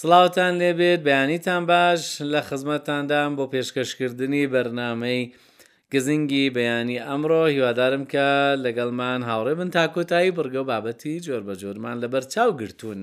سڵاوتان لێبێت بەیانیتان باش لە خزمەتتاندام بۆ پێشکەشکردنی بەرنامەی گزنگی بەیانی ئەمڕۆ هیوادارم کە لەگەڵمان هاوڕێ بن تا کۆتایی بڕگە و بابەتی جۆر بە جۆرمان لەبەر چاو گرتوون.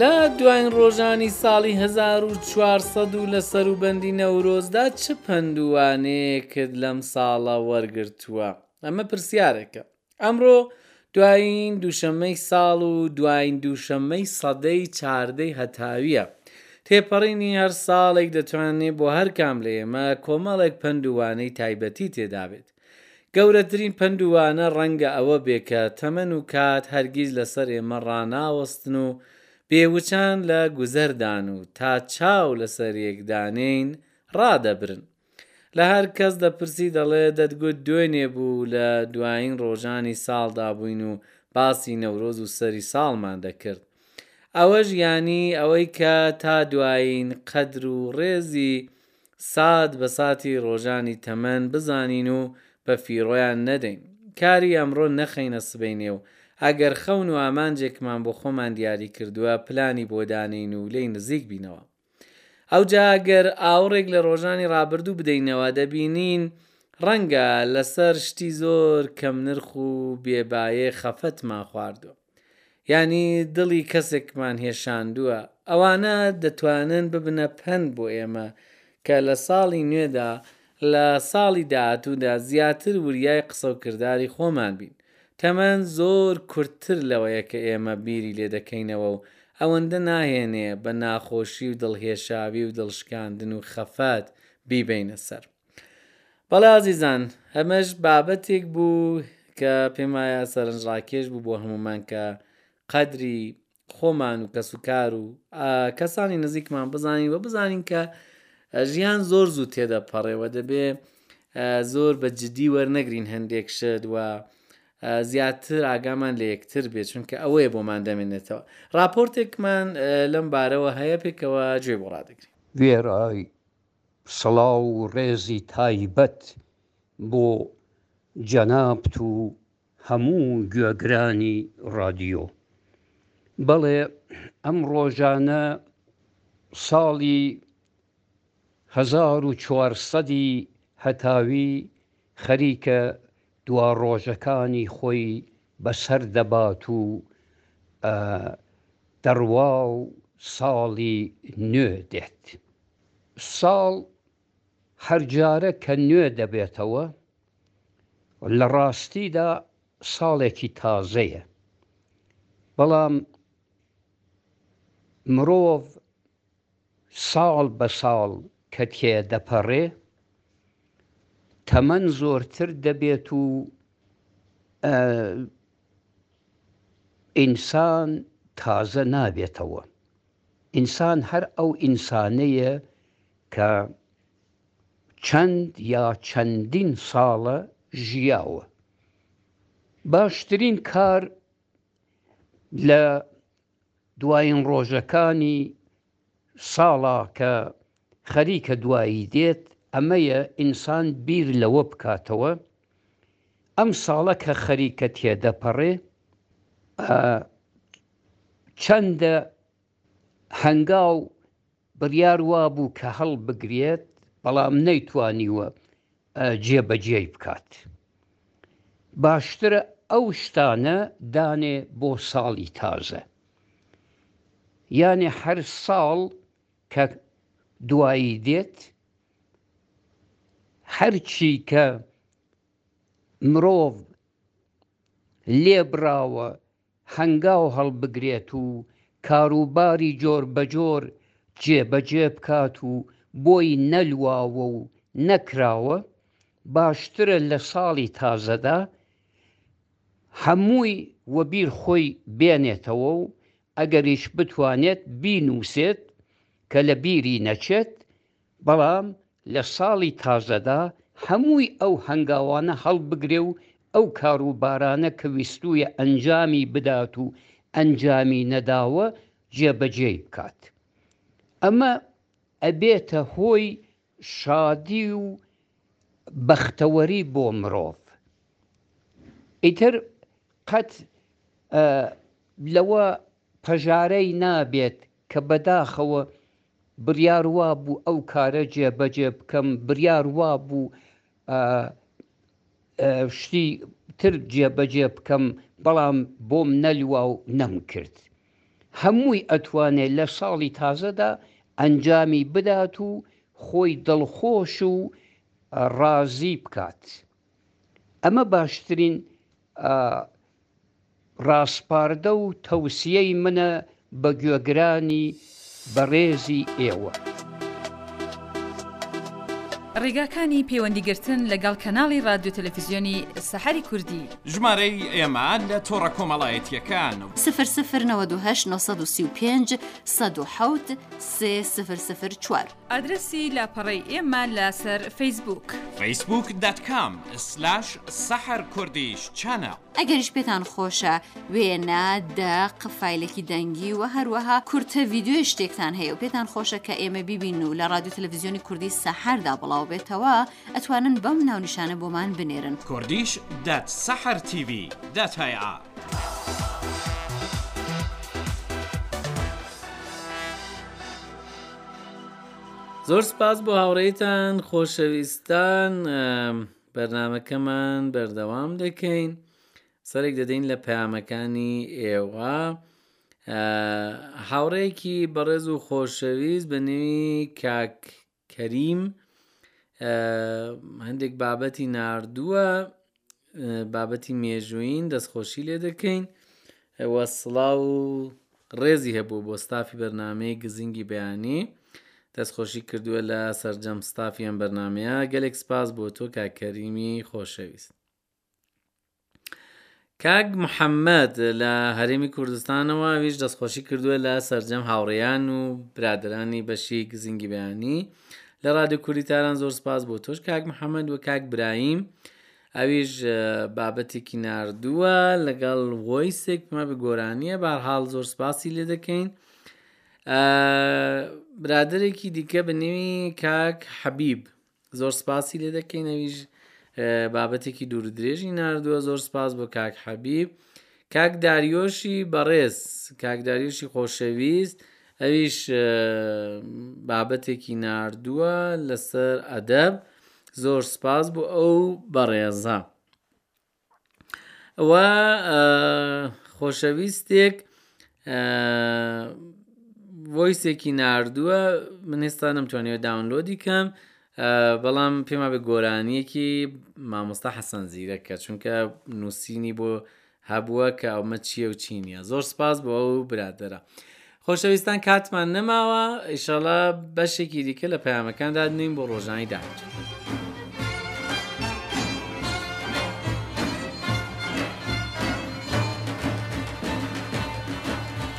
لە دواین ڕۆژانی ساڵی هەزار و چوار سەد و لە سەروبەندی نەورۆزدا چ پەند و وانەیەکت لەم ساڵە وەرگرتووە؟ ئەمە پرسیارێکە. ئەمڕۆ دواین دووشەممەی ساڵ و دواین دووشەممەی سەدەی چاردەی هەتاویە. تێپەڕینی هەر ساڵێک دەتوانێ بۆ هەرکام لە ئێمە کۆمەڵێک پەند و وانەی تایبەتی تێدابێت. گەورەترین پەند و وانە ڕەنگە ئەوە بێ کە تەمەن و کات هەرگیز لە سەر ئێمە ڕاناوەستن و بێ وچان لە گوزەر دان و تا چاو لە سەر یەک دانێین ڕادەبرن. لە هەر کەس دەپرسی دەڵێ دەتگوت دوێنێ بوو لە دوایین ڕۆژانی ساڵ دا بووین و باسی نەورۆز و سەری ساڵمان دەکرد. ئەوەش یانی ئەوەی کە تا دوایین قەدر و ڕێزی سات بە ساتی ڕۆژانی تەمەن بزانین و بە فیڕۆیان نەدەین، کاری ئەمڕۆ نەخەینە سبەینێ و ئەگەر خەون و ئامانجێکمان بۆ خۆمان دیاری کردووە پلانی بۆ دانێین و لێی نزیک بینەوە. ئەوجا گەر ئاوڕێک لە ڕۆژانی ڕابردوو بدەینەوە دەبینین ڕەنگە لەسەر شتی زۆر کەمنرخ و بێ بایێ خەفەتمان خواردووە. یانی دڵی کەسێکمان هێشاندووە، ئەوانە دەتوانن ببنە پەند بۆ ئێمە کە لە ساڵی نوێدا لە ساڵی داهاتوودا زیاتر وریای قسە و کرداری خۆمان بین. تەمەن زۆر کورتتر لەوەیە کە ئێمە بیری لێ دەکەینەوە و ئەوەندە ناهێنێ بە ناخۆشی و دڵهێشاوی و دڵشکاندن و خەفەت بیبەینە سەر. بەڵێ ئازیزان ئەمەش بابەتێک بوو کە پێم وایە سەرنجڕاکێش بوو بۆ هەمومان کە قەدری خۆمان و کەس و کار و کەسانی نزیکمان بزانین و بزانین کە ژیان زۆر زوو تێدەپەڕێوە دەبێ زۆر بە جددی وەرنەگرین هەندێک شت و زیاتر ئاگامان لە یەکتر بێت چونکە ئەوەیە بۆمان دەمێنێتەوە راپۆرتێکمان لەم بارەوە هەیە پێکەوە گوێ بۆ ڕادەگرین وێڕای سڵاو و ڕێزی تایبەت بۆ جەنابت و هەموو گوێگرانی ڕادیۆ. بەڵێ ئەم ڕۆژانە ساڵی هەزار و چوار سەدی هەتاوی خەریکە دواڕۆژەکانی خۆی بەسەر دەبات و دەڕوا و ساڵی نوێ دێت. ساڵ هەر جارە کە نوێ دەبێتەوە، لە ڕاستیدا ساڵێکی تازەیە. بەڵام مرۆڤ ساڵ بە ساڵ کە تێدەپەڕێ تەمەن زۆرتر دەبێت و ئینسان تازە نابێتەوە، ئینسان هەر ئەو ئینسانەیە کە چەند یا چەندین ساڵە ژیاوە، باشترین کار لە دوایین ڕۆژەکانی ساڵە کە خەریکە دوایی دێت، ئەمەیە ئینسان بیر لەوە بکاتەوە ئەم ساڵە کە خەریکە تێدەپەڕێ چەندە هەنگاو بڕیار وابوو کە هەڵبگرێت، بەڵام نەیتوانیوە جێبەجێی بکات. باشترە ئەو شتانە دانێ بۆ ساڵی تازە. یانێ هەر ساڵ کە دوایی دێت، هەرچی کە مرۆڤ لێبڕاوە هەنگاو هەڵبگرێت و کاروباری جۆربەجۆر جێبەجێ بکات و بۆی نەلواوە و نەکراوە، باشترە لە ساڵی تازەدا هەمووی وەبیر خۆی بێنێتەوە و ئەگەریش بتوانێت بینووسێت کە لە بیری نەچێت، بەڵام لە ساڵی تازەدا هەمووی ئەو هەنگاوانە هەڵبگرێ و ئەو کاروبارانە کە ویستوویە ئەنجامی بدات و ئەنجامی نەداوە جێبەجێی بکات. ئەمە ئەبێتە هۆی شادی و بەختەوەری بۆ مرۆڤ. ئیتر قەت لەوە پەژارەی نابێت کە بەداخەوە بڕیار وابوو ئەو کارە جێبەجێ بکەم، بڕیار وابوو شتی تر جێبەجێ بکەم، بەڵام بۆم نەلوا و نەمکرد. هەمووی ئەتوانێت لە ساڵی تازەدا ئەنجامی بدات و خۆی دڵخۆش و ڕازی بکات. ئەمە باشترین ڕاسپاردە و تەوسیەی منە بە گوێگرانی بەڕێزی ئێوە. ڕیگاکانی پەیوەندی گرتن لە گەڵ کەناڵی ڕادیۆ تەلەفیزیۆنی سەحەری کوردی. ژمارەی ئێمە لە تۆڕە کۆمەڵایەتییەکان. سفر سفر نەوەد و هەشت نۆ سەد و سی و پێنج سەد و حەوت سێ سفر سفر چوار. ئادرەسی لاپەڕەی ئێمە لەسەر فەیسبووک. فەیسبووک دات کام سلاش سەحەر کوردیش چەنەڵ. ئەگەریش پێتان خۆشە وێنە، دەق، فایلێکی دەنگی و هەروەها کورتە ڤیدیۆی شتێکتان هەیە و پێتان خۆشە کە ئێمە بیبین و لە ڕادیو تەلەفزیۆنی کوردی سەحەردا بڵاو بێتەوە ئەتوانن بەم ناونیشانە بۆمان بنێرن. کوردیش دات سەحەر تیڤی دات ئای ئا. زۆر سپاس بۆ هاوڕێیتان خۆشەویستان بەرنمەکەمان بەردەوام دەکەین سەرێک دەدەین لە پامەکانی ئێوە هاوڕێکی بەڕێز و خۆشەویست بە نێوی کاک کەریم هەندێک بابەتی نردووە بابەتی مێژووین دەستخۆشی لێ دەکەین وە سڵاو و ڕێزی هەبوو بۆ ستافی بەرنمەی گزینگی بەیانی دەستخۆشی کردووە لە سەررجەم ستافی ئەم بەرنمەیە گەلێک سپاس بۆ تۆ کاکەریمی خۆشەویست کاک محەممەد لە هەرێمی کوردستانەوە ویش دەستخۆشی کردووە لە سەررجەم هاوڕێیان و برادرانی بەشی گزینگی بەیانی لە ڕادیو کوردی تاران زۆر سپاس بۆ تۆش کاک محەممەد و کاک برایم ئەویش بابەتێکی نردووە لەگەڵ وۆیسێک پمە بە گۆرانیە بارحاڵ زۆر سپاسی لێ دەکەین برادێکی دیکە بە نێوی کاک حەبیب زۆر سپاسی لێ دەکەینەویش بابەتێکی دوور درێژی نردووە زۆر سپاس بۆ کاک حەبیب کاک داریۆشی بەڕێز کاک داریۆشی خۆشەویست ئەویش بابەتێکی ناردووە لەسەر ئەدەب زۆر سپاس بۆ ئەو بەڕێزە و خۆشەویستێک وۆیسێکی ناردووە من ئێستا نەمتوانێت داونلۆدی کەم بەڵام پێم وابێ گۆرانیەکی مامۆستا حەسەن زیرەکە چونکە نووسینی بۆ هەبووە کە ئەومە چییە و چی نییە زۆر سپاس بۆ ئەو برادەرە خۆشەویستان کاتمان نەماوە ئیشەڵا بەشێکی دیکە لە پەیامەکان دادنین بۆ ڕۆژانی داهات.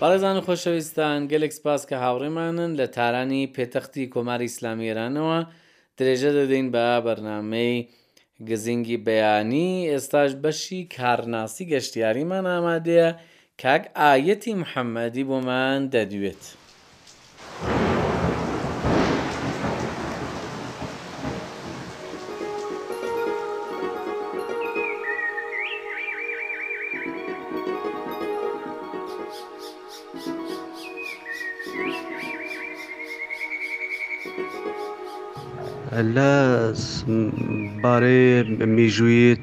بەڕێزان و خۆشەویستان گەلێک سپاس کە هاوڕێمانن لە تارانی پێتەختی کۆماری ئیسلامی ئێرانەوە درێژە دەدەین بە بەرنمەی گزینگی بەیانی ئێستاش بەشی کارناسی گەشتیاریمان ئامادەیە کاک ئایەتی محمدی بۆمان دەدوێت. لە بارەی میژوویت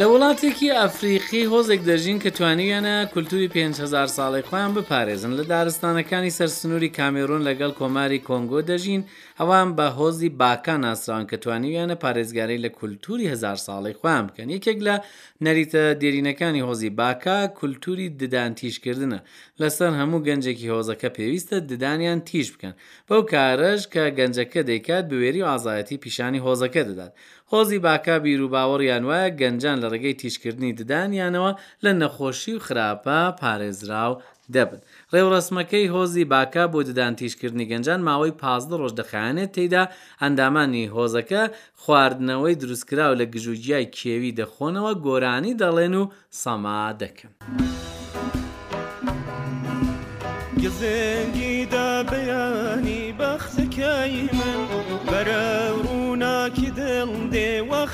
لە وڵاتێکی ئەفریقی هۆزێک دەژین کە توانیویانە کولتوری 5هزار ساڵی خۆیان بپارێزن لە دارستانەکانی سەر سنووری کامێرون لەگەڵ کۆماری کۆنگۆ دەژین ئەوان بە هۆزی باکان ناسراون کە توانیویانە پارێزگاری لە کولتوری هزار ساڵی خۆیان بکەن یەکێک لە نەریتە دێرینەکانی هۆزی باکا کولتووری ددان تیژکردنە، لەسەر هەموو گەنجێکی هۆزەکە پێویستە ددانیان تیژ بکەن، بەو کارەش کە گەنجەکە دەیکات بوێری و ئازایەتی پیشانی هۆزەکە دەدات. هۆزی باکا بیروباوەڕیان وایە گەنجان لە ڕێگەی تیژکردنی ددانیانەوە لە نەخۆشی و خراپە پارێزراو دەبن. ڕێوڕەسمەکەی هۆزی باکا بۆ ددان تیژکردنی گەنجان ماوەی پازدە ڕۆژ دەخایەنێت، تێیدا ئەندامانی هۆزەکە خواردنەوەی دروستکراو لە گژوگیای کێوی دەخۆنەوە، گۆرانی دەڵێن و سەما دەکەن.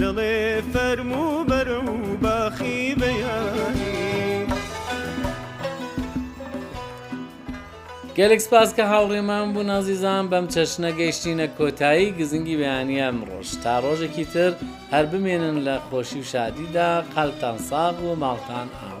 دڵێ فەرموو بەرە و باخی بەیانی. گەلێک سپاس کە هاوڕێمان بوون ئازیزان بەم چەشنە گەیشتینە کۆتایی گزنگی بەیانی ئەمڕۆش تا ڕۆژێکی تر هەر بمێنن لە خۆشی و شادیدا قەلتان ساغ و ماڵتان ئاو